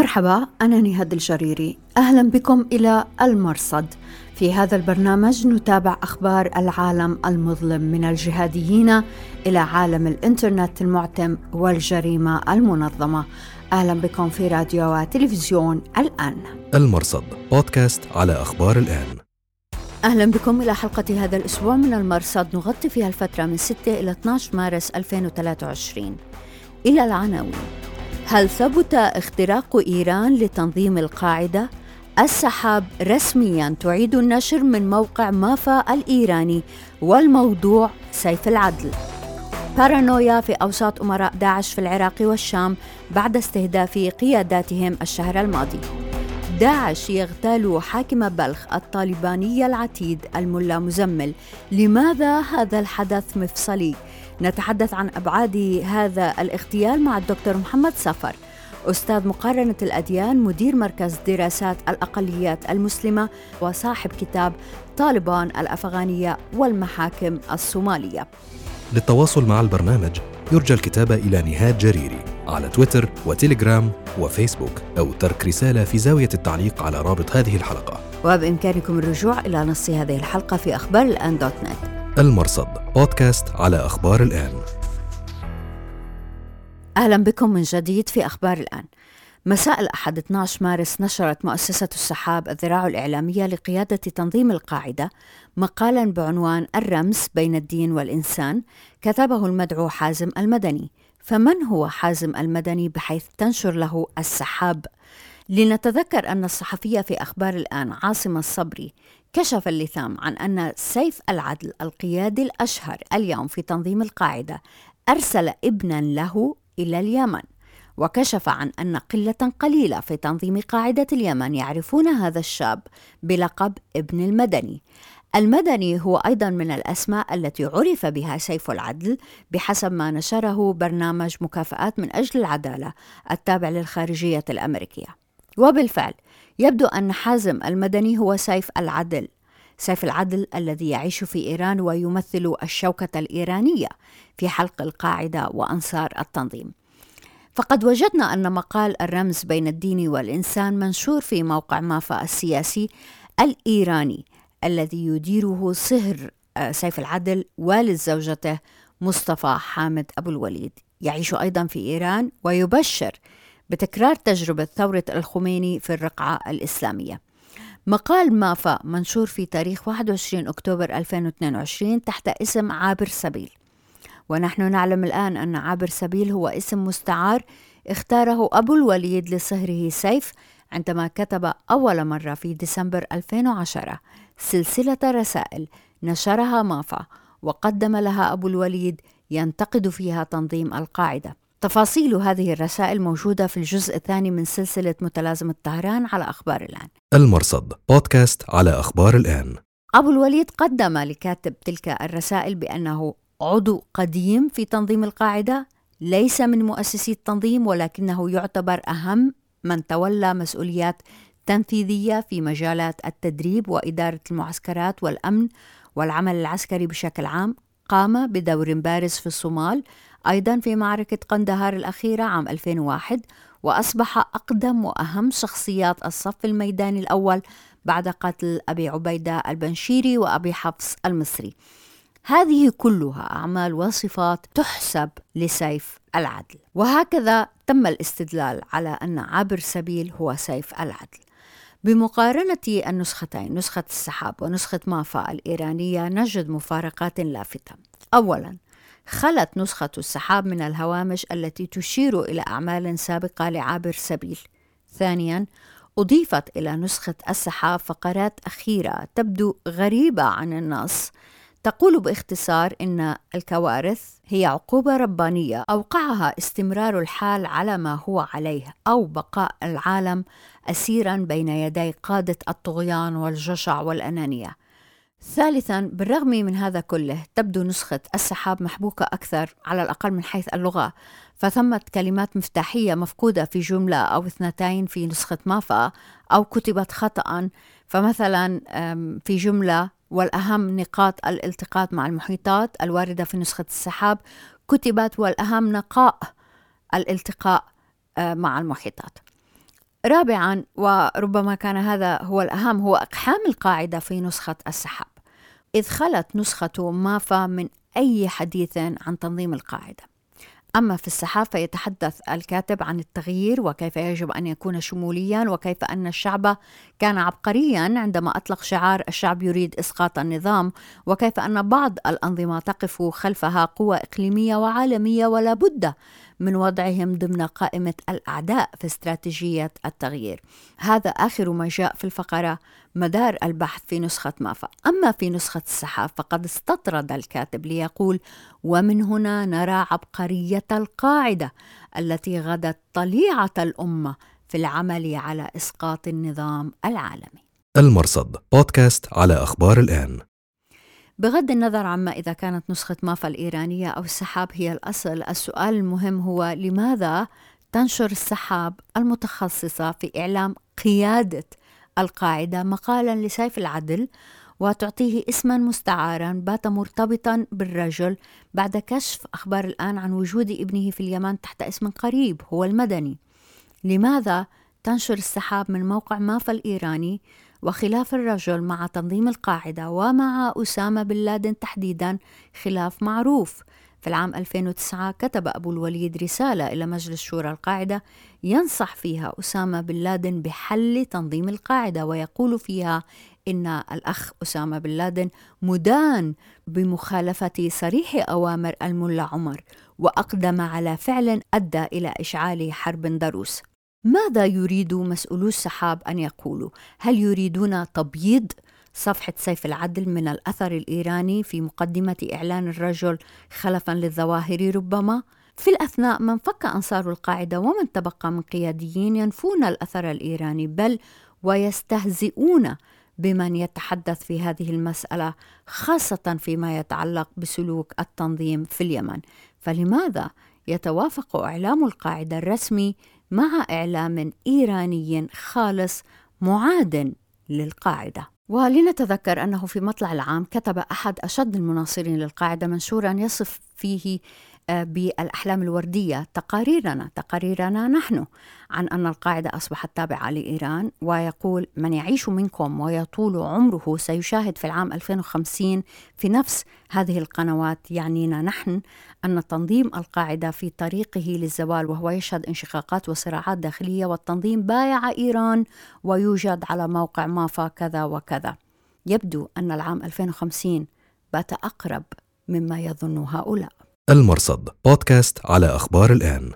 مرحبا أنا نهاد الجريري. أهلا بكم إلى المرصد. في هذا البرنامج نتابع أخبار العالم المظلم من الجهاديين إلى عالم الإنترنت المعتم والجريمة المنظمة. أهلا بكم في راديو وتلفزيون الآن. المرصد بودكاست على أخبار الآن. أهلا بكم إلى حلقة هذا الأسبوع من المرصد. نغطي فيها الفترة من 6 إلى 12 مارس 2023 إلى العناوين. هل ثبت اختراق إيران لتنظيم القاعدة؟ السحاب رسميا تعيد النشر من موقع مافا الإيراني والموضوع سيف العدل. بارانويا في أوساط أمراء داعش في العراق والشام بعد استهداف قياداتهم الشهر الماضي. داعش يغتال حاكم بلخ الطالباني العتيد الملا مزمل. لماذا هذا الحدث مفصلي؟ نتحدث عن أبعاد هذا الاغتيال مع الدكتور محمد سفر أستاذ مقارنة الأديان مدير مركز دراسات الأقليات المسلمة وصاحب كتاب طالبان الأفغانية والمحاكم الصومالية. للتواصل مع البرنامج يرجى الكتابة إلى نهاد جريري على تويتر وتليجرام وفيسبوك أو ترك رسالة في زاوية التعليق على رابط هذه الحلقة. وبإمكانكم الرجوع إلى نص هذه الحلقة في أخبار الآن دوت نت. المرصد بودكاست على أخبار الآن. أهلا بكم من جديد في أخبار الآن. مساء الأحد 12 مارس نشرت مؤسسة السحاب الذراع الإعلامية لقيادة تنظيم القاعدة مقالا بعنوان الرمز بين الدين والإنسان كتبه المدعو حازم المدني. فمن هو حازم المدني بحيث تنشر له السحاب؟ لنتذكر أن الصحفية في أخبار الآن عاصمة الصبري كشف اللثام عن أن سيف العدل القيادي الأشهر اليوم في تنظيم القاعدة أرسل ابنا له إلى اليمن وكشف عن أن قلة قليلة في تنظيم قاعدة اليمن يعرفون هذا الشاب بلقب ابن المدني. المدني هو أيضا من الأسماء التي عرف بها سيف العدل بحسب ما نشره برنامج مكافآت من أجل العدالة التابع للخارجية الأمريكية. وبالفعل يبدو أن حازم المدني هو سيف العدل سيف العدل الذي يعيش في إيران ويمثل الشوكة الإيرانية في حلق القاعدة وأنصار التنظيم. فقد وجدنا أن مقال الرمز بين الدين والإنسان منشور في موقع مافا السياسي الإيراني الذي يديره صهر آه، سيف العدل والد زوجته مصطفى حامد أبو الوليد. يعيش أيضا في إيران ويبشر بتكرار تجربة ثورة الخميني في الرقعة الإسلامية. مقال مافا منشور في تاريخ 21 أكتوبر 2022 تحت اسم عابر سبيل. ونحن نعلم الآن أن عابر سبيل هو اسم مستعار اختاره أبو الوليد لصهره سيف عندما كتب أول مرة في ديسمبر 2010 سلسلة رسائل نشرها مافا وقدم لها أبو الوليد ينتقد فيها تنظيم القاعدة. تفاصيل هذه الرسائل موجودة في الجزء الثاني من سلسلة متلازمة طهران على أخبار الآن. المرصد بودكاست على أخبار الآن. أبو الوليد قدم لكاتب تلك الرسائل بأنه عضو قديم في تنظيم القاعدة ليس من مؤسسي التنظيم ولكنه يعتبر أهم من تولى مسؤوليات تنفيذية في مجالات التدريب وإدارة المعسكرات والأمن والعمل العسكري بشكل عام. قام بدور بارز في الصومال أيضا في معركة قندهار الأخيرة عام 2001 وأصبح أقدم وأهم شخصيات الصف الميداني الأول بعد قتل أبي عبيدة البنشيري وأبي حفص المصري. هذه كلها أعمال وصفات تحسب لسيف العدل. وهكذا تم الاستدلال على أن عبر سبيل هو سيف العدل. بمقارنة النسختين نسخة السحاب ونسخة مافا الإيرانية نجد مفارقات لافتة. أولاً خلت نسخة السحاب من الهوامش التي تشير إلى أعمال سابقة لعابر سبيل. ثانياً، أضيفت إلى نسخة السحاب فقرات أخيرة تبدو غريبة عن النص تقول باختصار إن الكوارث هي عقوبة ربانية أوقعها استمرار الحال على ما هو عليه أو بقاء العالم أسيرا بين يدي قادة الطغيان والجشع والأنانية. ثالثا بالرغم من هذا كله تبدو نسخة السحاب محبوكة أكثر على الأقل من حيث اللغة فثمت كلمات مفتاحية مفقودة في جملة أو اثنتين في نسخة مافا أو كتبت خطأ فمثلا في جملة والأهم نقاط الالتقاط مع المحيطات الواردة في نسخة السحاب كتبت والأهم نقاء الالتقاء مع المحيطات. رابعا وربما كان هذا هو الأهم هو إقحام القاعدة في نسخة السحاب. إذ خلت نسخة مافا من أي حديث عن تنظيم القاعدة. أما في السحاب فيتحدث الكاتب عن التغيير وكيف يجب أن يكون شموليا وكيف أن الشعب كان عبقريا عندما أطلق شعار الشعب يريد إسقاط النظام وكيف أن بعض الأنظمة تقف خلفها قوى إقليمية وعالمية ولا بد من وضعهم ضمن قائمة الأعداء في استراتيجية التغيير. هذا آخر ما جاء في الفقرة مدار البحث في نسخة مافا. أما في نسخة السحاب فقد استطرد الكاتب ليقول ومن هنا نرى عبقرية القاعدة التي غدت طليعة الأمة في العمل على إسقاط النظام العالمي. المرصد بودكاست على أخبار الآن. بغض النظر عما إذا كانت نسخة مافا الإيرانية أو السحاب هي الأصل السؤال المهم هو لماذا تنشر السحاب المتخصصة في إعلام قيادة القاعدة مقالا لسيف العدل وتعطيه اسما مستعارا بات مرتبطا بالرجل بعد كشف أخبار الآن عن وجود ابنه في اليمن تحت اسم قريب هو المدني. لماذا تنشر السحاب من موقع مافا الإيراني وخلاف الرجل مع تنظيم القاعدة ومع أسامة بن لادن تحديدا خلاف معروف. في العام 2009 كتب أبو الوليد رسالة إلى مجلس شورى القاعدة ينصح فيها أسامة بن لادن بحل تنظيم القاعدة ويقول فيها إن الأخ أسامة بن لادن مدان بمخالفة صريح أوامر الملا عمر وأقدم على فعل أدى إلى إشعال حرب ضروس ماذا يريد مسؤولو السحاب أن يقولوا؟ هل يريدون تبييض صفحة سيف العدل من الأثر الإيراني في مقدمة إعلان الرجل خلفا للظواهر ربما؟ في الأثناء من فك أنصار القاعدة ومن تبقى من قياديين ينفون الأثر الإيراني بل ويستهزئون بمن يتحدث في هذه المسألة خاصة فيما يتعلق بسلوك التنظيم في اليمن فلماذا يتوافق إعلام القاعدة الرسمي مع إعلام إيراني خالص معاد للقاعدة. ولنتذكر أنه في مطلع العام كتب أحد أشد المناصرين للقاعدة منشورا يصف فيه بالأحلام الوردية تقاريرنا تقاريرنا نحن عن أن القاعدة أصبحت تابعة لإيران ويقول من يعيش منكم ويطول عمره سيشاهد في العام 2050 في نفس هذه القنوات يعنينا نحن أن تنظيم القاعدة في طريقه للزوال وهو يشهد انشقاقات وصراعات داخلية والتنظيم بايع إيران ويوجد على موقع مافا كذا وكذا يبدو أن العام 2050 بات أقرب مما يظن هؤلاء. المرصد بودكاست على أخبار الآن.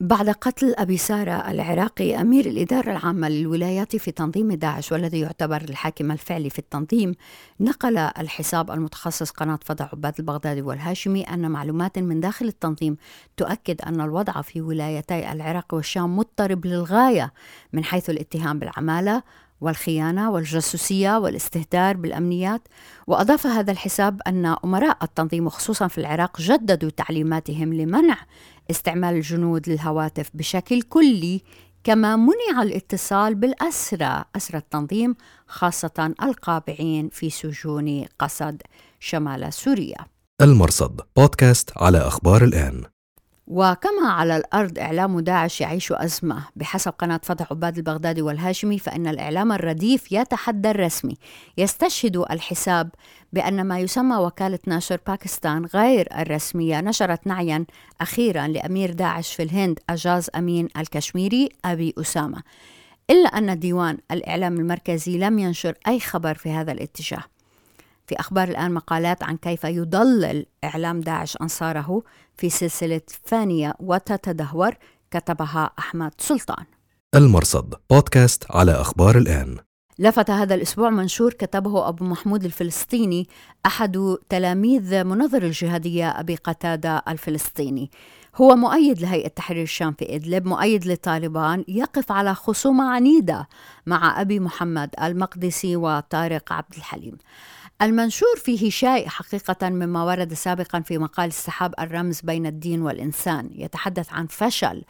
بعد قتل أبي سارة العراقي أمير الإدارة العامة للولايات في تنظيم داعش والذي يعتبر الحاكم الفعلي في التنظيم نقل الحساب المتخصص قناة فضع عباد البغدادي والهاشمي أن معلومات من داخل التنظيم تؤكد أن الوضع في ولايتي العراق والشام مضطرب للغاية من حيث الاتهام بالعمالة والخيانة والجاسوسية والاستهتار بالأمنيات. وأضاف هذا الحساب أن أمراء التنظيم وخصوصا في العراق جددوا تعليماتهم لمنع استعمال الجنود للهواتف بشكل كلي كما منع الاتصال بالأسرى أسرى التنظيم خاصة القابعين في سجون قصد شمال سوريا. المرصد بودكاست على أخبار الآن. وكما على الأرض إعلام داعش يعيش أزمة. بحسب قناة فتح عباد البغدادي والهاشمي فإن الإعلام الرديف يتحدى الرسمي. يستشهد الحساب بأن ما يسمى وكالة ناشر باكستان غير الرسمية نشرت نعيا أخيرا لأمير داعش في الهند أجاز أمين الكشميري أبي أسامة. إلا أن ديوان الإعلام المركزي لم ينشر أي خبر في هذا الاتجاه. في أخبار الآن مقالات عن كيف يضلل إعلام داعش أنصاره في سلسلة فانية وتتدهور كتبها أحمد سلطان. المرصد بودكاست على أخبار الآن. لفت هذا الأسبوع منشور كتبه أبو محمود الفلسطيني أحد تلاميذ منظر الجهادية أبي قتادة الفلسطيني. هو مؤيد لهيئة تحرير الشام في إدلب مؤيد لطالبان يقف على خصومة عنيدة مع أبي محمد المقدسي وطارق عبد الحليم. المنشور فيه شيء حقيقة مما ورد سابقا في مقال السحاب الرمز بين الدين والإنسان يتحدث عن فشل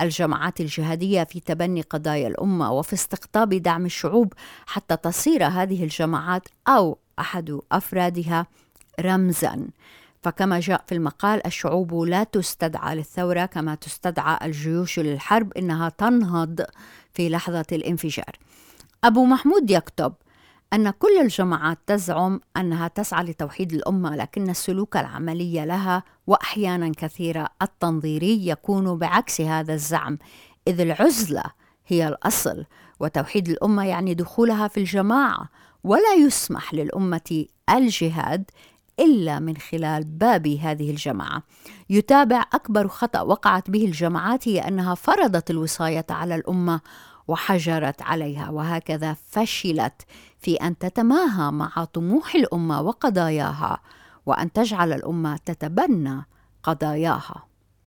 الجماعات الجهادية في تبني قضايا الأمة وفي استقطاب دعم الشعوب حتى تصير هذه الجماعات أو أحد أفرادها رمزا. فكما جاء في المقال الشعوب لا تستدعى للثورة كما تستدعى الجيوش للحرب إنها تنهض في لحظة الانفجار. أبو محمود يكتب أن كل الجماعات تزعم أنها تسعى لتوحيد الأمة لكن السلوك العملي لها وأحيانا كثيرة. التنظيري يكون بعكس هذا الزعم إذ العزلة هي الأصل وتوحيد الأمة يعني دخولها في الجماعة ولا يسمح للأمة الجهاد إلا من خلال باب هذه الجماعة. يتابع أكبر خطأ وقعت به الجماعات هي أنها فرضت الوصاية على الأمة وحجرت عليها وهكذا فشلت في أن تتماهى مع طموح الأمة وقضاياها وأن تجعل الأمة تتبنى قضاياها.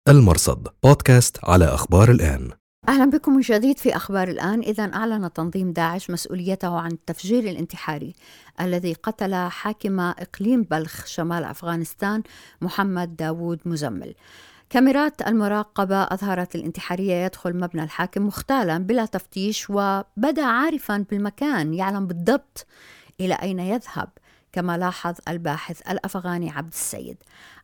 المرصد بودكاست على أخبار الآن. أهلا بكم من جديد في أخبار الآن، اذا أعلن تنظيم داعش مسؤوليته عن التفجير الانتحاري الذي قتل حاكم إقليم بلخ شمال أفغانستان محمد داوود مزمل. كاميرات المراقبة أظهرت الانتحارية يدخل مبنى الحاكم مختالا بلا تفتيش وبدأ عارفا بالمكان يعلم بالضبط إلى أين يذهب كما لاحظ الباحث الأفغاني عبد السيد.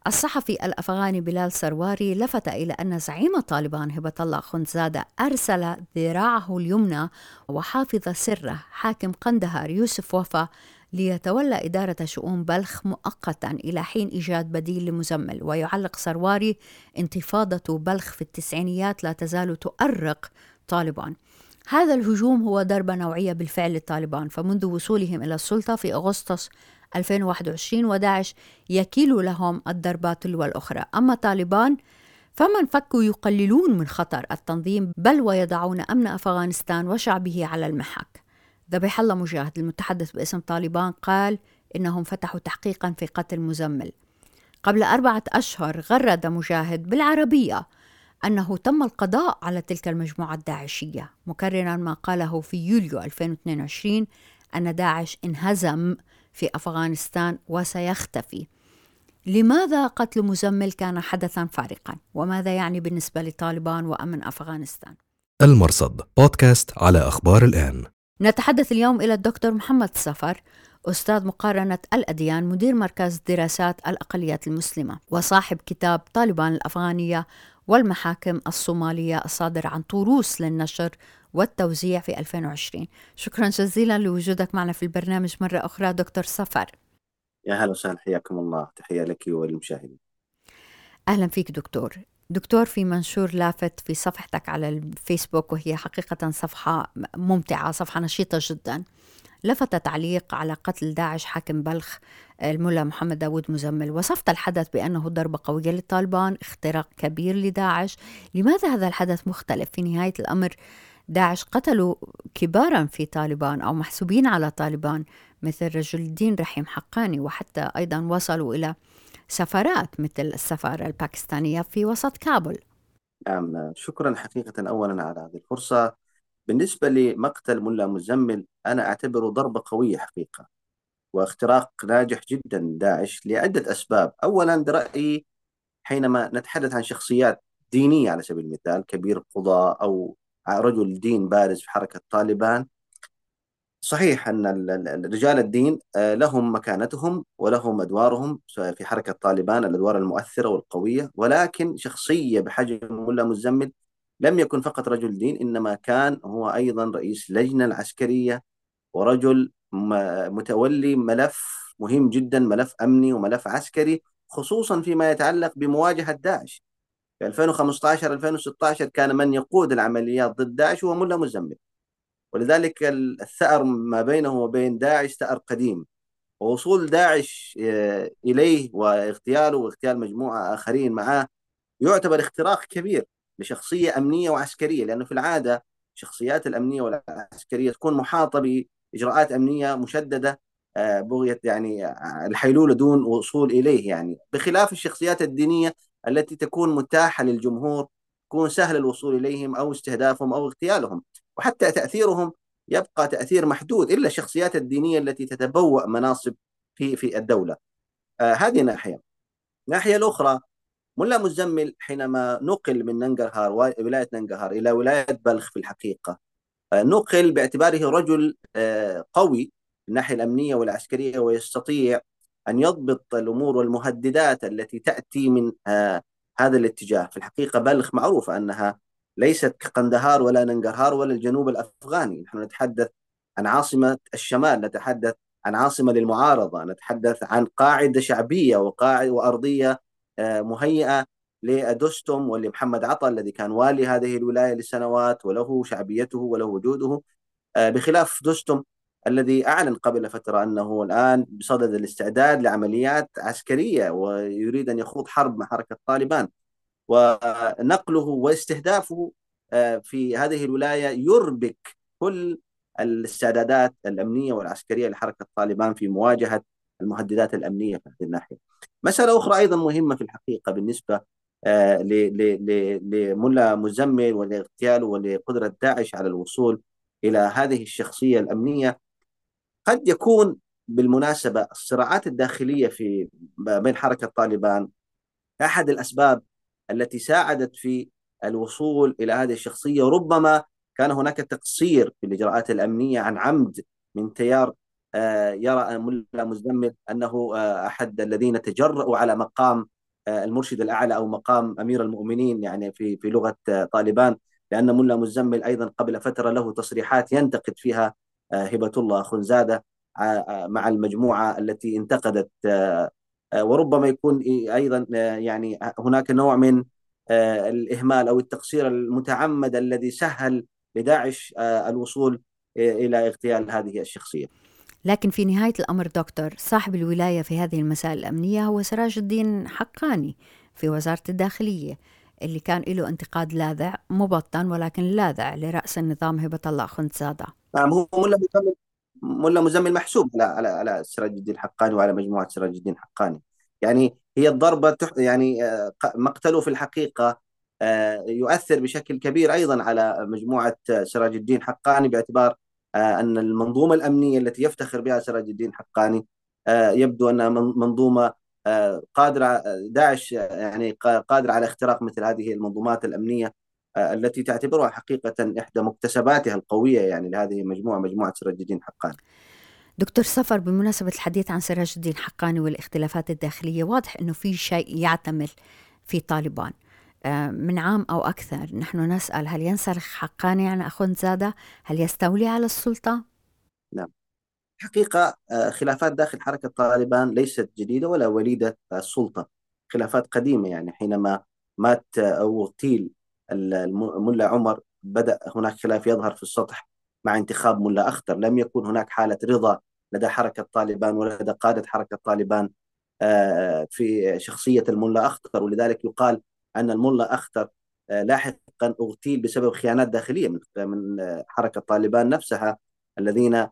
الصحفي الأفغاني بلال سرواري لفت إلى أن زعيم طالبان هبة الله خنزادة أرسل ذراعه اليمنى وحافظ سره حاكم قندهار يوسف وفا ليتولى إدارة شؤون بلخ مؤقتا إلى حين إيجاد بديل لمزمل ويعلق سرواري انتفاضة بلخ في التسعينيات لا تزال تؤرق طالبان. هذا الهجوم هو ضربة نوعية بالفعل للطالبان فمنذ وصولهم إلى السلطة في أغسطس 2021 وداعش يكيل لهم الضربات تلو الأخرى أما طالبان فمن فكوا يقللون من خطر التنظيم بل ويضعون أمن أفغانستان وشعبه على المحك. ذبح الله مجاهد المتحدث باسم طالبان قال إنهم فتحوا تحقيقا في قتل مزمل قبل أربعة أشهر غرد مجاهد بالعربية أنه تم القضاء على تلك المجموعة الداعشية. مكررا ما قاله في يوليو 2022 أن داعش انهزم في أفغانستان وسيختفي. لماذا قتل مزمل كان حدثا فارقا؟ وماذا يعني بالنسبة لطالبان وأمن أفغانستان؟ المرصد بودكاست على أخبار الآن. نتحدث اليوم إلى الدكتور محمد سفر أستاذ مقارنة الأديان مدير مركز دراسات الأقليات المسلمة وصاحب كتاب طالبان الأفغانية والمحاكم الصومالية الصادر عن طوروس للنشر والتوزيع في 2020 شكرا جزيلا لوجودك معنا في البرنامج مرة أخرى دكتور سفر يا هلا وسهلا حياكم الله. تحية لك وللمشاهدين أهلا فيك دكتور. دكتور في منشور لافت في صفحتك على الفيسبوك وهي حقيقة صفحة ممتعة صفحة نشيطة جدا. لفت تعليق على قتل داعش حاكم بلخ الملا محمد داود مزمل. وصفت الحدث بأنه ضربة قوية للطالبان اختراق كبير لداعش. لماذا هذا الحدث مختلف؟ في نهاية الأمر داعش قتلوا كبارا في طالبان أو محسوبين على طالبان مثل رجل الدين رحيم حقاني وحتى أيضا وصلوا إلى سفارات مثل السفارة الباكستانية في وسط كابول. نعم شكرا حقيقة أولا على هذه الفرصة. بالنسبة لمقتل ملا مزمل أنا أعتبره ضربة قوية حقيقة واختراق ناجح جدا داعش لعدة أسباب. أولا برأيي حينما نتحدث عن شخصيات دينية على سبيل المثال كبير قضاء أو رجل دين بارز في حركة طالبان صحيح أن رجال الدين آه، لهم مكانتهم ولهم أدوارهم في حركة طالبان الأدوار المؤثرة والقوية ولكن شخصية بحجم ملا مزمل لم يكن فقط رجل دين إنما كان هو أيضا رئيس لجنة العسكرية ورجل متولي ملف مهم جدا ملف أمني وملف عسكري خصوصا فيما يتعلق بمواجهة داعش. في 2015 2016 كان من يقود العمليات ضد داعش هو ملا مزمل ولذلك الثأر ما بينه وبين داعش ثأر قديم. ووصول داعش آه، إليه واغتياله واغتيال مجموعة آخرين معه يعتبر اختراق كبير لشخصية أمنية وعسكرية لأنه في العادة الشخصيات الأمنية والعسكرية تكون محاطة بإجراءات أمنية مشددة آه، بغية يعني آه، الحيلولة دون وصول إليه يعني. بخلاف الشخصيات الدينية التي تكون متاحة للجمهور يكون سهل الوصول إليهم أو استهدافهم أو اغتيالهم. وحتى تأثيرهم يبقى تأثير محدود إلا الشخصيات الدينية التي تتبوأ مناصب في في الدولة. آه هذه ناحية. الناحية الأخرى ملا مزمل حينما نقل من ننقرهار ولاية ننقرهار إلى ولاية بلخ في الحقيقة. آه نقل باعتباره رجل آه قوي من الناحية الأمنية والعسكرية ويستطيع أن يضبط الأمور والمهددات التي تأتي من هذا الاتجاه. في الحقيقة بلخ معروفة أنها ليست كقندهار ولا ننقرهار ولا الجنوب الأفغاني. نحن نتحدث عن عاصمة الشمال نتحدث عن عاصمة للمعارضة نتحدث عن قاعدة شعبية وقاعدة وأرضية مهيئة لأدوستوم ولمحمد عطا الذي كان والي هذه الولاية لسنوات وله شعبيته وله وجوده بخلاف دوستوم الذي أعلن قبل فترة أنه الآن بصدد الاستعداد لعمليات عسكرية ويريد أن يخوض حرب مع حركة طالبان. ونقله واستهدافه آه، في هذه الولاية يربك كل الاستعدادات الأمنية والعسكرية لحركة طالبان في مواجهة المهددات الأمنية في هذه الناحية. مسألة أخرى أيضا مهمة في الحقيقة بالنسبة آه، لملا مزمل ولاغتياله ولقدرة داعش على الوصول إلى هذه الشخصية الأمنية. قد يكون بالمناسبة الصراعات الداخلية في بين حركة طالبان أحد الأسباب التي ساعدت في الوصول إلى هذه الشخصية. وربما كان هناك تقصير في الإجراءات الأمنية عن عمد من تيار آه، يرى ملا مزمل أنه آه، أحد الذين تجرؤوا على مقام آه، المرشد الأعلى أو مقام أمير المؤمنين يعني في في لغة طالبان لأن ملا مزمل أيضا قبل فترة له تصريحات ينتقد فيها هبة الله خنزادة مع المجموعة التي انتقدت وربما يكون أيضا يعني هناك نوع من الإهمال أو التقصير المتعمد الذي سهل لداعش الوصول إلى اغتيال هذه الشخصية. لكن في نهاية الأمر دكتور صاحب الولاية في هذه المسائل الأمنية هو سراج الدين حقاني في وزارة الداخلية اللي كان له انتقاد لاذع مبطن ولكن لاذع لرأس النظام هبة الله خنزادة. نعم هو مزمل ملا مزمل محسوب على على على سراج الدين حقاني وعلى مجموعة سراج الدين حقاني. يعني هي الضربة يعني آه، مقتله في الحقيقة آه، يؤثر بشكل كبير أيضا على مجموعة سراج الدين حقاني باعتبار آه، أن المنظومة الأمنية التي يفتخر بها سراج الدين حقاني يبدو أنها منظومة قادرة داعش يعني قادرة على اختراق مثل هذه المنظومات الأمنية. التي تعتبرها حقيقة إحدى مكتسباتها القوية يعني لهذه المجموعة مجموعة سراج الدين حقاني دكتور سفر بمناسبة الحديث عن سراج الدين حقاني والاختلافات الداخلية واضح أنه في شيء يعتمل في طالبان. آه، من عام أو أكثر نحن نسأل هل ينسلخ حقاني عن أخوندزادة هل يستولي على السلطة؟ نعم. حقيقة آه، خلافات داخل حركة طالبان ليست جديدة ولا وليدة السلطة. خلافات قديمة يعني حينما مات أو اغتيل الملا عمر بدأ هناك خلاف يظهر في السطح مع انتخاب ملا أخطر. لم يكن هناك حالة رضا لدى حركة طالبان ولدى قادة حركة طالبان آه، في شخصية الملا أخطر. ولذلك يقال أن الملا أخطر آه، لاحقا أغتيل بسبب خيانات داخلية من من حركة طالبان نفسها. الذين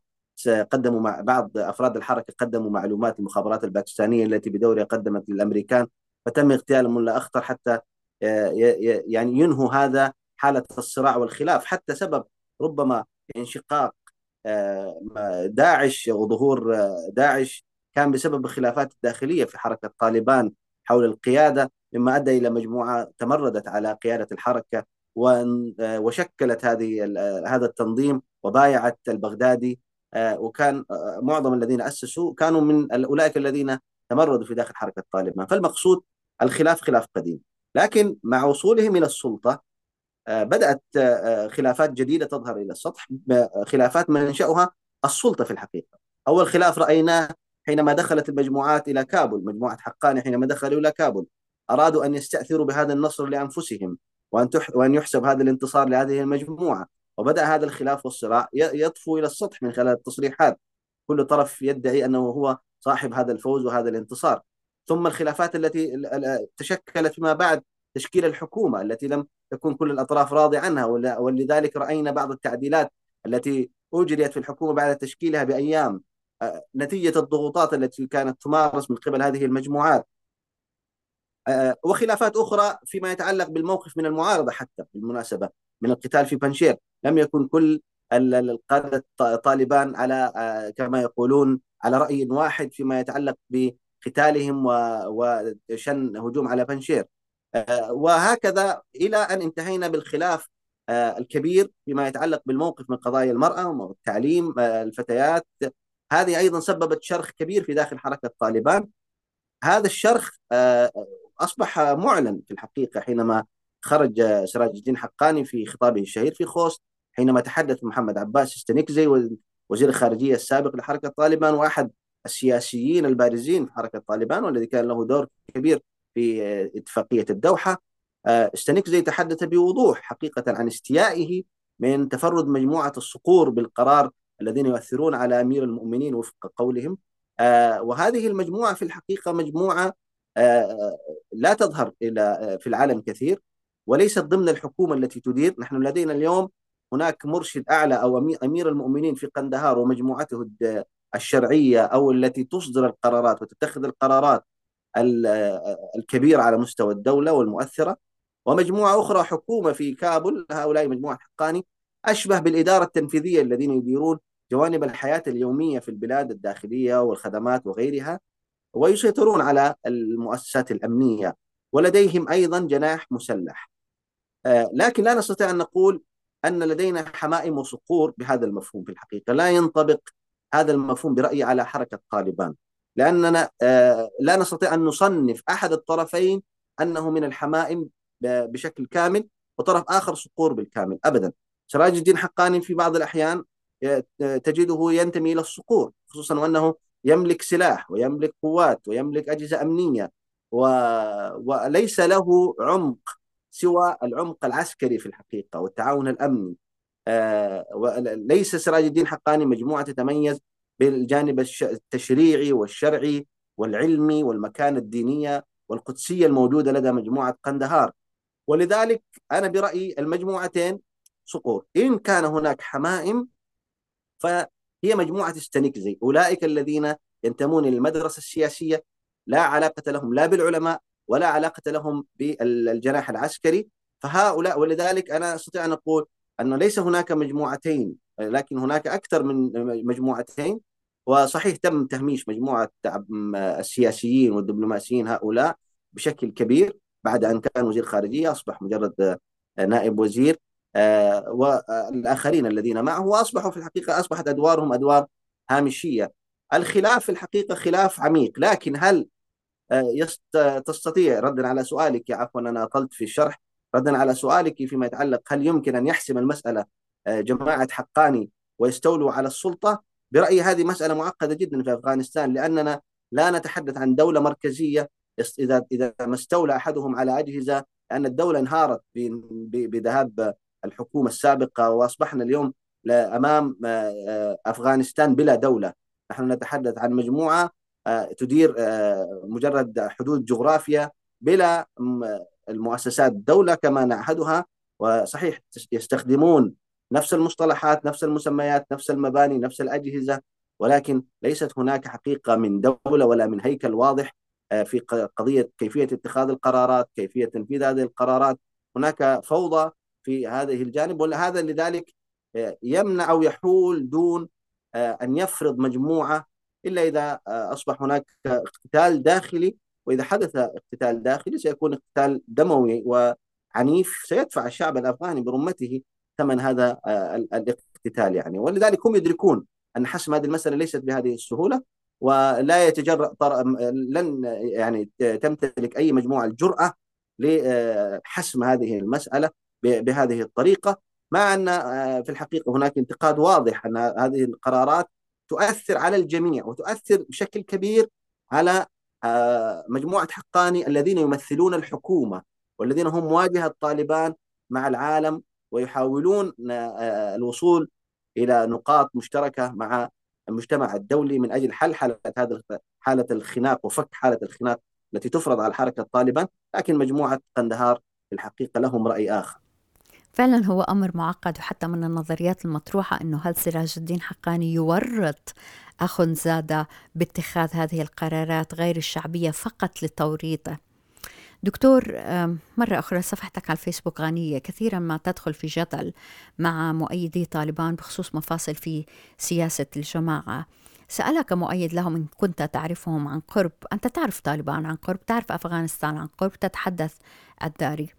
قدموا مع بعض أفراد الحركة قدموا معلومات المخابرات الباكستانية التي بدورها قدمت للأمريكان فتم اغتيال الملا أخطر حتى آه، يعني ينهوا هذا حالة الصراع والخلاف حتى سبب ربما انشقاق آه، داعش وظهور آه، داعش كان بسبب الخلافات الداخلية في حركة طالبان حول القيادة مما أدى إلى مجموعة تمردت على قيادة الحركة آه، وشكلت هذه هذا التنظيم وبايعت البغدادي وكان معظم الذين أسسوا كانوا من أولئك الذين تمردوا في داخل حركة طالبان. فالمقصود الخلاف خلاف قديم. لكن مع وصولهم إلى السلطة آه، بدأت آه، خلافات جديدة تظهر إلى السطح خلافات منشأها السلطة في الحقيقة. أول خلاف رأيناه حينما دخلت المجموعات إلى كابول مجموعة حقاني حينما دخلوا إلى كابول أرادوا أن يستأثروا بهذا النصر لأنفسهم وأن وأن يحسب هذا الانتصار لهذه المجموعة. وبدأ هذا الخلاف والصراع يطفو إلى السطح من خلال التصريحات. كل طرف يدعي أنه هو صاحب هذا الفوز وهذا الانتصار. ثم الخلافات التي تشكلت فيما بعد تشكيل الحكومة التي لم تكون كل الأطراف راضية عنها ولذلك رأينا بعض التعديلات التي أجريت في الحكومة بعد تشكيلها بأيام آه، نتيجة الضغوطات التي كانت تمارس من قبل هذه المجموعات. آه، وخلافات أخرى فيما يتعلق بالموقف من المعارضة حتى بالمناسبة من القتال في بنشير. لم يكن كل القادة طالبان على آه، كما يقولون على رأي واحد فيما يتعلق بقتالهم وشن هجوم على بنشير. آه، وهكذا إلى أن انتهينا بالخلاف آه، الكبير فيما يتعلق بالموقف من قضايا المرأة والتعليم آه، الفتيات. هذه أيضا سببت شرخ كبير في داخل حركة طالبان. هذا الشرخ أصبح معلن في الحقيقة حينما خرج سراج الدين حقاني في خطابه الشهير في خوست حينما تحدث محمد عباس استنكزي وزير الخارجية السابق لحركة طالبان وأحد السياسيين البارزين في حركة طالبان والذي كان له دور كبير في اتفاقية الدوحة. آه، استنكزي تحدث بوضوح حقيقة عن استيائه من تفرد مجموعة الصقور بالقرار الذين يؤثرون على أمير المؤمنين وفق قولهم. آه، وهذه المجموعة في الحقيقة مجموعة آه، لا تظهر إلى في العالم كثير وليست ضمن الحكومة التي تدير. نحن لدينا اليوم هناك مرشد أعلى أو أمير المؤمنين في قندهار ومجموعته الشرعية أو التي تصدر القرارات وتتخذ القرارات الكبيرة على مستوى الدولة والمؤثرة. ومجموعة أخرى حكومة في كابل هؤلاء مجموعة حقاني أشبه بالإدارة التنفيذية الذين يديرون جوانب الحياة اليومية في البلاد الداخلية والخدمات وغيرها ويسيطرون على المؤسسات الأمنية ولديهم أيضا جناح مسلح. آه، لكن لا نستطيع أن نقول أن لدينا حمائم وصقور بهذا المفهوم في الحقيقة. لا ينطبق هذا المفهوم برأيي على حركة طالبان. لأننا آه، لا نستطيع أن نصنف أحد الطرفين أنه من الحمائم بشكل كامل وطرف آخر صقور بالكامل أبدا. سراج الدين حقاني في بعض الأحيان تجده ينتمي إلى الصقور خصوصا وأنه يملك سلاح ويملك قوات ويملك أجهزة أمنية و... وليس له عمق سوى العمق العسكري في الحقيقة والتعاون الأمني. آه وليس سراج الدين حقاني مجموعة تتميز بالجانب التشريعي والشرعي والعلمي والمكانة الدينية والقدسية الموجودة لدى مجموعة قندهار. ولذلك أنا برأيي المجموعتين صقور إن كان هناك حمائم فهي مجموعة استنكزي أولئك الذين ينتمون للمدرسة السياسية لا علاقة لهم لا بالعلماء ولا علاقة لهم بالجناح العسكري. فهؤلاء ولذلك أنا أستطيع أن أقول أن ليس هناك مجموعتين لكن هناك أكثر من مجموعتين وصحيح تم تهميش مجموعة السياسيين والدبلوماسيين هؤلاء بشكل كبير بعد أن كان وزير خارجية أصبح مجرد نائب وزير آه، والآخرين الذين معه وأصبحوا في الحقيقة أصبحت أدوارهم أدوار هامشية. الخلاف في الحقيقة خلاف عميق لكن هل آه، تستطيع ردا على سؤالك عفوا أنا أطلت في الشرح ردا على سؤالك فيما يتعلق هل يمكن أن يحسم المسألة آه، جماعة حقاني ويستولوا على السلطة؟ برأيي هذه مسألة معقدة جدا في أفغانستان لأننا لا نتحدث عن دولة مركزية إذا إذا ما استولى أحدهم على أجهزة لأن الدولة انهارت بذهاب الحكومة السابقة وأصبحنا اليوم أمام آه، أفغانستان بلا دولة. نحن نتحدث عن مجموعة آه، تدير آه، مجرد حدود جغرافيا بلا المؤسسات الدولة كما نعهدها وصحيح يستخدمون نفس المصطلحات نفس المسميات نفس المباني نفس الأجهزة ولكن ليست هناك حقيقة من دولة ولا من هيكل واضح آه، في قضية كيفية اتخاذ القرارات كيفية تنفيذ هذه القرارات. هناك فوضى في هذه الجانب وهذا لذلك يمنع أو يحول دون أن يفرض مجموعة إلا إذا آه، أصبح هناك اقتتال داخلي وإذا حدث اقتتال داخلي سيكون اقتتال دموي وعنيف سيدفع الشعب الأفغاني برمته ثمن هذا آه، الاقتتال يعني. ولذلك هم يدركون أن حسم هذه المسألة ليست بهذه السهولة ولا يتجرأ لن يعني تمتلك أي مجموعة الجرأة لحسم هذه المسألة بهذه الطريقة مع أن آه، في الحقيقة هناك انتقاد واضح أن هذه القرارات تؤثر على الجميع وتؤثر بشكل كبير على آه، مجموعة حقاني الذين يمثلون الحكومة والذين هم مواجهة طالبان مع العالم ويحاولون آه، الوصول إلى نقاط مشتركة مع المجتمع الدولي من أجل حل حالة هذا حالة الخناق وفك حالة الخناق التي تفرض على حركة طالبان لكن مجموعة قندهار في الحقيقة لهم رأي آخر. فعلا هو أمر معقد وحتى من النظريات المطروحة أنه هل سراج الدين حقاني يورط زادة باتخاذ هذه القرارات غير الشعبية فقط لتوريطه؟ دكتور مرة أخرى صفحتك على الفيسبوك غنية. كثيرا ما تدخل في جدل مع مؤيدي طالبان بخصوص مفاصل في سياسة الجماعة. سألك مؤيد لهم إن كنت تعرفهم عن قرب. أنت تعرف طالبان عن قرب؟ تعرف أفغانستان عن قرب؟ تتحدث الداري.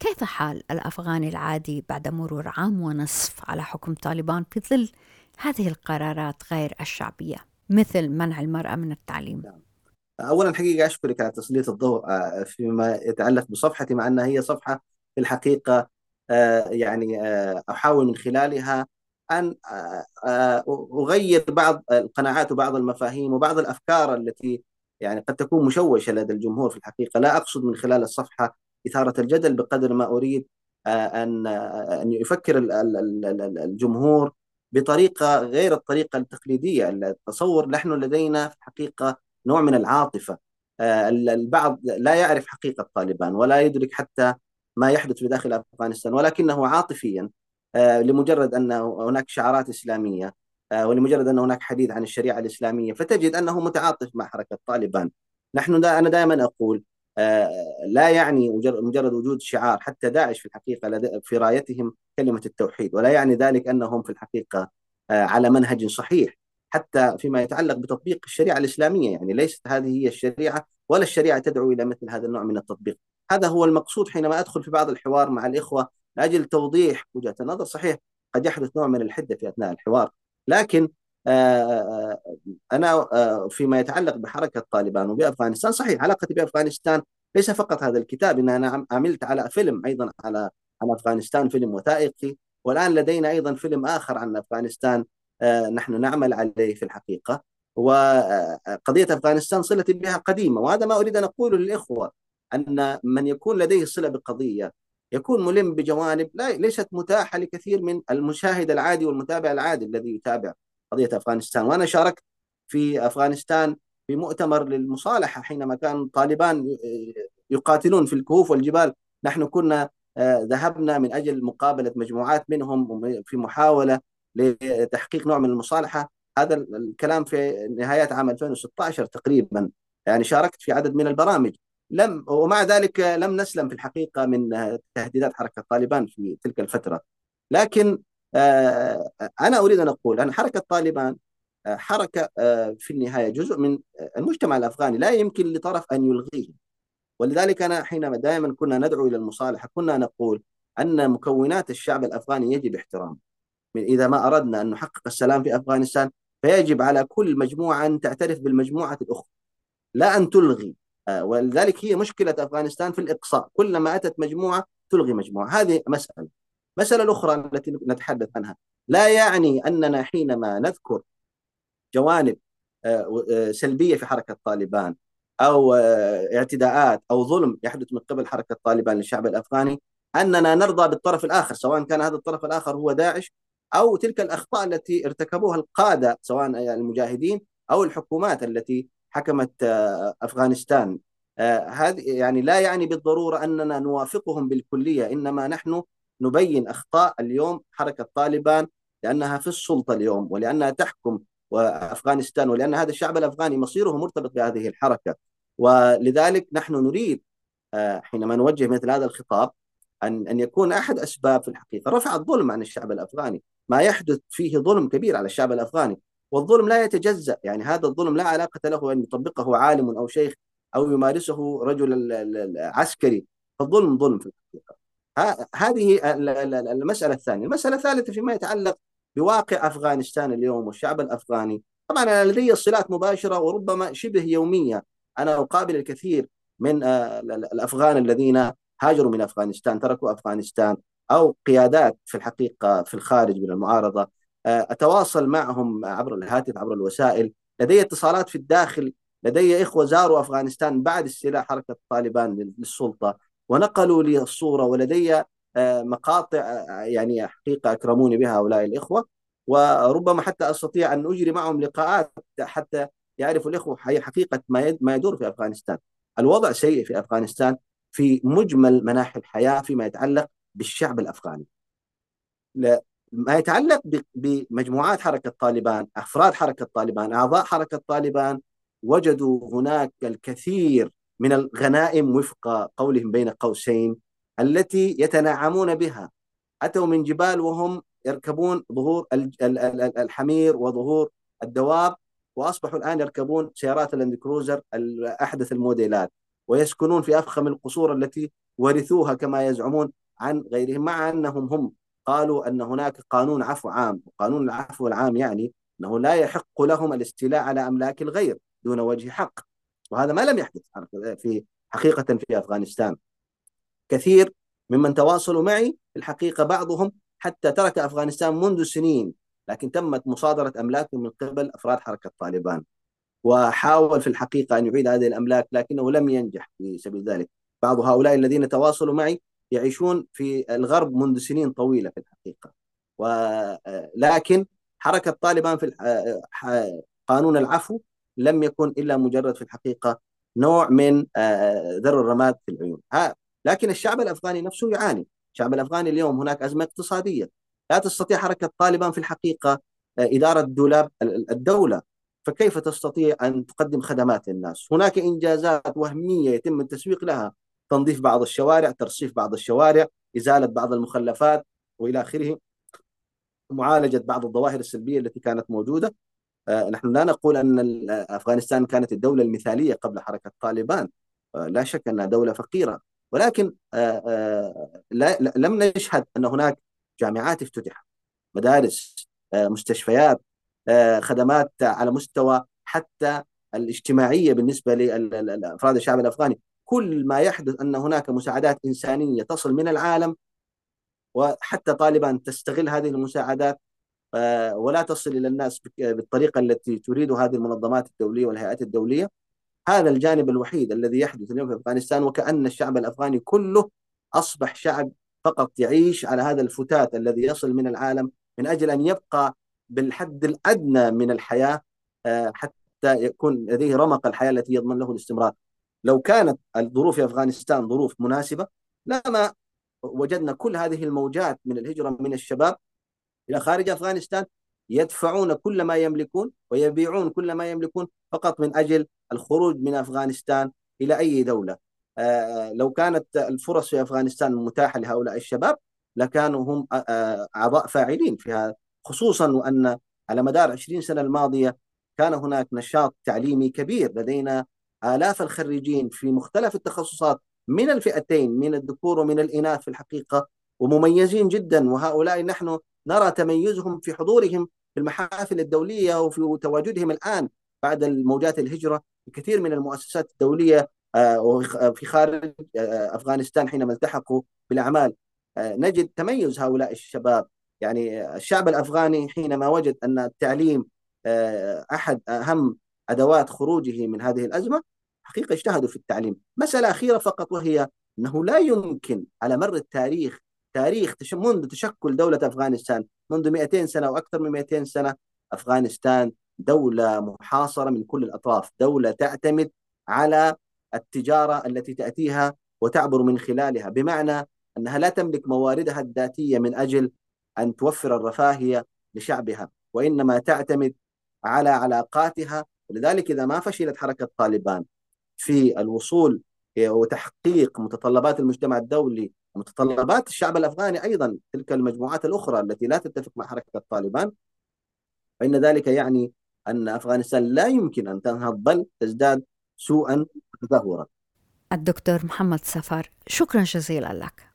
كيف حال الأفغاني العادي بعد مرور عام ونصف على حكم طالبان في ظل هذه القرارات غير الشعبية مثل منع المرأة من التعليم. أولا حقيقة أشكرك على تسليط الضوء آه، فيما يتعلق بصفحتي مع أنها هي صفحة في الحقيقة آه، يعني آه، أحاول من خلالها أن أغير بعض القناعات وبعض المفاهيم وبعض الأفكار التي يعني قد تكون مشوشة لدى الجمهور في الحقيقة لا أقصد من خلال الصفحة إثارة الجدل بقدر ما أريد أن أن يفكر الجمهور بطريقة غير الطريقة التقليدية. التصور نحن لدينا في الحقيقة نوع من العاطفة. آه، البعض لا يعرف حقيقة طالبان ولا يدرك حتى ما يحدث في داخل أفغانستان ولكنه عاطفيا آه، لمجرد أن هناك شعارات إسلامية آه، ولمجرد أن هناك حديث عن الشريعة الإسلامية فتجد أنه متعاطف مع حركة طالبان. نحن دا أنا دائما أقول لا يعني مجرد وجود شعار حتى داعش في الحقيقة في رايتهم كلمة التوحيد ولا يعني ذلك أنهم في الحقيقة على منهج صحيح حتى فيما يتعلق بتطبيق الشريعة الإسلامية يعني ليست هذه هي الشريعة ولا الشريعة تدعو إلى مثل هذا النوع من التطبيق. هذا هو المقصود حينما أدخل في بعض الحوار مع الإخوة لأجل توضيح وجهة النظر صحيح قد يحدث نوع من الحدة في أثناء الحوار لكن آه، آه، أنا آه، فيما يتعلق بحركة طالبان وبأفغانستان صحيح علاقتي بأفغانستان ليس فقط هذا الكتاب إن أنا عملت على فيلم أيضا على عن أفغانستان فيلم وثائقي والآن لدينا أيضا فيلم آخر عن أفغانستان آه، نحن نعمل عليه في الحقيقة وقضية أفغانستان صلتي بها قديمة وهذا ما أريد أن أقوله للإخوة أن من يكون لديه صلة بقضية يكون ملم بجوانب ليست متاحة لكثير من المشاهد العادي والمتابع العادي الذي يتابع قضية أفغانستان. وأنا شاركت في أفغانستان في مؤتمر للمصالحة حينما كان طالبان يقاتلون في الكهوف والجبال. نحن كنا آه، ذهبنا من أجل مقابلة مجموعات منهم في محاولة لتحقيق نوع من المصالحة. هذا الكلام في نهايات عام 2016 تقريبا. يعني شاركت في عدد من البرامج. لم ومع ذلك لم نسلم في الحقيقة من تهديدات حركة طالبان في تلك الفترة. لكن آه، أنا أريد أن أقول أن حركة طالبان آه، حركة آه، في النهاية جزء من المجتمع الأفغاني لا يمكن لطرف أن يلغيه. ولذلك أنا حينما دائما كنا ندعو إلى المصالحة كنا نقول أن مكونات الشعب الأفغاني يجب احترامها إذا ما أردنا أن نحقق السلام في أفغانستان فيجب على كل مجموعة أن تعترف بالمجموعة الأخرى. لا أن تلغي. ولذلك هي مشكلة أفغانستان في الإقصاء. كلما أتت مجموعة تلغي مجموعة. هذه مسألة. المسألة الأخرى التي نتحدث عنها. لا يعني أننا حينما نذكر جوانب آه، آه، سلبية في حركة طالبان أو اعتداءات أو ظلم يحدث من قبل حركة طالبان للشعب الأفغاني أننا نرضى بالطرف الآخر سواء كان هذا الطرف الآخر هو داعش أو تلك الأخطاء التي ارتكبوها القادة سواء المجاهدين أو الحكومات التي حكمت آه، أفغانستان. آه، هذه يعني لا يعني بالضرورة أننا نوافقهم بالكلية إنما نحن نبين أخطاء اليوم حركة طالبان لأنها في السلطة اليوم ولأنها تحكم افغانستان ولأن هذا الشعب الأفغاني مصيره مرتبط بهذه الحركة. ولذلك نحن نريد آه، حينما نوجه مثل هذا الخطاب أن أن يكون أحد أسباب في الحقيقة. رفع الظلم عن الشعب الأفغاني. ما يحدث فيه ظلم كبير على الشعب الأفغاني. والظلم لا يتجزأ. يعني هذا الظلم لا علاقة له أن يطبقه عالم أو شيخ أو يمارسه رجل عسكري. فالظلم ظلم في الحقيقة. هذه المسألة الثانية. المسألة الثالثة فيما يتعلق بواقع أفغانستان اليوم والشعب الأفغاني. طبعا أنا لدي صلات مباشرة وربما شبه يومية. أنا أقابل الكثير من آه، الأفغان الذين هاجروا من أفغانستان تركوا أفغانستان أو قيادات في الحقيقة في الخارج من المعارضة. آه، أتواصل معهم عبر الهاتف عبر الوسائل. لدي اتصالات في الداخل. لدي إخوة زاروا أفغانستان بعد استيلاء حركة طالبان للسلطة. ونقلوا لي الصورة ولدي آه، مقاطع آه، يعني حقيقة أكرموني بها هؤلاء الإخوة وربما حتى أستطيع أن أجري معهم لقاءات حتى يعرفوا الإخوة حقيقة ما يدور في أفغانستان. الوضع سيء في أفغانستان في مجمل مناحي الحياة فيما يتعلق بالشعب الأفغاني. ما يتعلق بمجموعات حركة طالبان، أفراد حركة طالبان، أعضاء حركة طالبان وجدوا هناك الكثير من الغنائم وفق قولهم بين قوسين التي يتنعمون بها. أتوا من جبال وهم يركبون ظهور الحمير وظهور الدواب وأصبحوا الآن يركبون سيارات الاند كروزر احدث الموديلات ويسكنون في أفخم القصور التي ورثوها كما يزعمون عن غيرهم مع أنهم هم. قالوا أن هناك قانون عفو عام، قانون العفو العام يعني أنه لا يحق لهم الاستيلاء على أملاك الغير دون وجه حق. وهذا ما لم يحدث في حقيقة في أفغانستان. كثير ممن تواصلوا معي الحقيقة بعضهم حتى ترك أفغانستان منذ سنين لكن تمت مصادرة أملاكه من قبل أفراد حركة طالبان. وحاول في الحقيقة أن يعيد هذه الأملاك لكنه لم ينجح في سبيل ذلك. بعض هؤلاء الذين تواصلوا معي يعيشون في الغرب منذ سنين طويلة في الحقيقة. ولكن حركة طالبان في قانون العفو لم يكن إلا مجرد في الحقيقة نوع من ذر الرماد في العيون. لكن الشعب الأفغاني نفسه يعاني. الشعب الأفغاني اليوم هناك أزمة اقتصادية. لا تستطيع حركة طالبان في الحقيقة إدارة دولاب الدولة. فكيف تستطيع أن تقدم خدمات للناس؟ هناك إنجازات وهمية يتم التسويق لها. تنظيف بعض الشوارع ترصيف بعض الشوارع إزالة بعض المخلفات وإلى آخره معالجة بعض الظواهر السلبية التي كانت موجودة. آه، نحن لا نقول أن أفغانستان كانت الدولة المثالية قبل حركة طالبان. آه، لا شك أنها دولة فقيرة. ولكن آه، لم نشهد أن هناك جامعات افتتحت. مدارس مستشفيات خدمات على مستوى حتى الاجتماعية بالنسبة لأفراد الشعب الأفغاني. كل ما يحدث أن هناك مساعدات إنسانية تصل من العالم وحتى طالبان تستغل هذه المساعدات آه، ولا تصل إلى الناس بالطريقة التي تريد هذه المنظمات الدولية والهيئات الدولية. هذا الجانب الوحيد الذي يحدث اليوم في أفغانستان وكأن الشعب الأفغاني كله أصبح شعب فقط يعيش على هذا الفتات الذي يصل من العالم من أجل أن يبقى بالحد الأدنى من الحياة آه، حتى يكون لديه رمق الحياة التي يضمن له الاستمرار. لو كانت الظروف في أفغانستان ظروف مناسبة لما وجدنا كل هذه الموجات من الهجرة من الشباب إلى خارج أفغانستان يدفعون كل ما يملكون ويبيعون كل ما يملكون فقط من أجل الخروج من أفغانستان إلى أي دولة. آه، لو كانت الفرص في أفغانستان متاحة لهؤلاء الشباب لكانوا هم آه، آه، أعضاء فاعلين فيها خصوصا وأن على مدار 20 سنة الماضية كان هناك نشاط تعليمي كبير. لدينا آلاف الخريجين في مختلف التخصصات من الفئتين من الذكور ومن الإناث في الحقيقة ومميزين جدا. وهؤلاء نحن نرى تميزهم في حضورهم في المحافل الدولية وفي تواجدهم الآن بعد الموجات الهجرة. كثير من المؤسسات الدولية آه، في خارج آه، أفغانستان حينما التحقوا بالأعمال آه، نجد تميز هؤلاء الشباب. يعني الشعب الأفغاني حينما وجد أن التعليم أحد أهم أدوات خروجه من هذه الأزمة حقيقة اجتهدوا في التعليم. مسألة أخيرة فقط وهي أنه لا يمكن على مر التاريخ تاريخ منذ تشكل دولة أفغانستان منذ 200 سنة أو أكثر من 200 سنة أفغانستان دولة محاصرة من كل الأطراف دولة تعتمد على التجارة التي تأتيها وتعبر من خلالها بمعنى أنها لا تملك مواردها الذاتية من أجل أن توفر الرفاهية لشعبها وإنما تعتمد على علاقاتها. ولذلك إذا ما فشلت حركة طالبان في الوصول وتحقيق متطلبات المجتمع الدولي ومتطلبات الشعب الأفغاني أيضا تلك المجموعات الأخرى التي لا تتفق مع حركة طالبان فإن ذلك يعني أن أفغانستان لا يمكن أن تنهض بل تزداد سوءا وتدهورا. الدكتور محمد سفر شكرا جزيلا لك.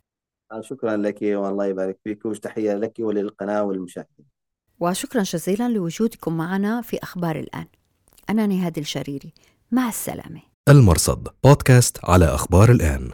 شكرا لك والله يبارك فيك وتحية لك وللقناة والمشاهدين. وشكرا جزيلا لوجودكم معنا في أخبار الآن. أنا نهاد الشريري مع السلامة. المرصد بودكاست على أخبار الآن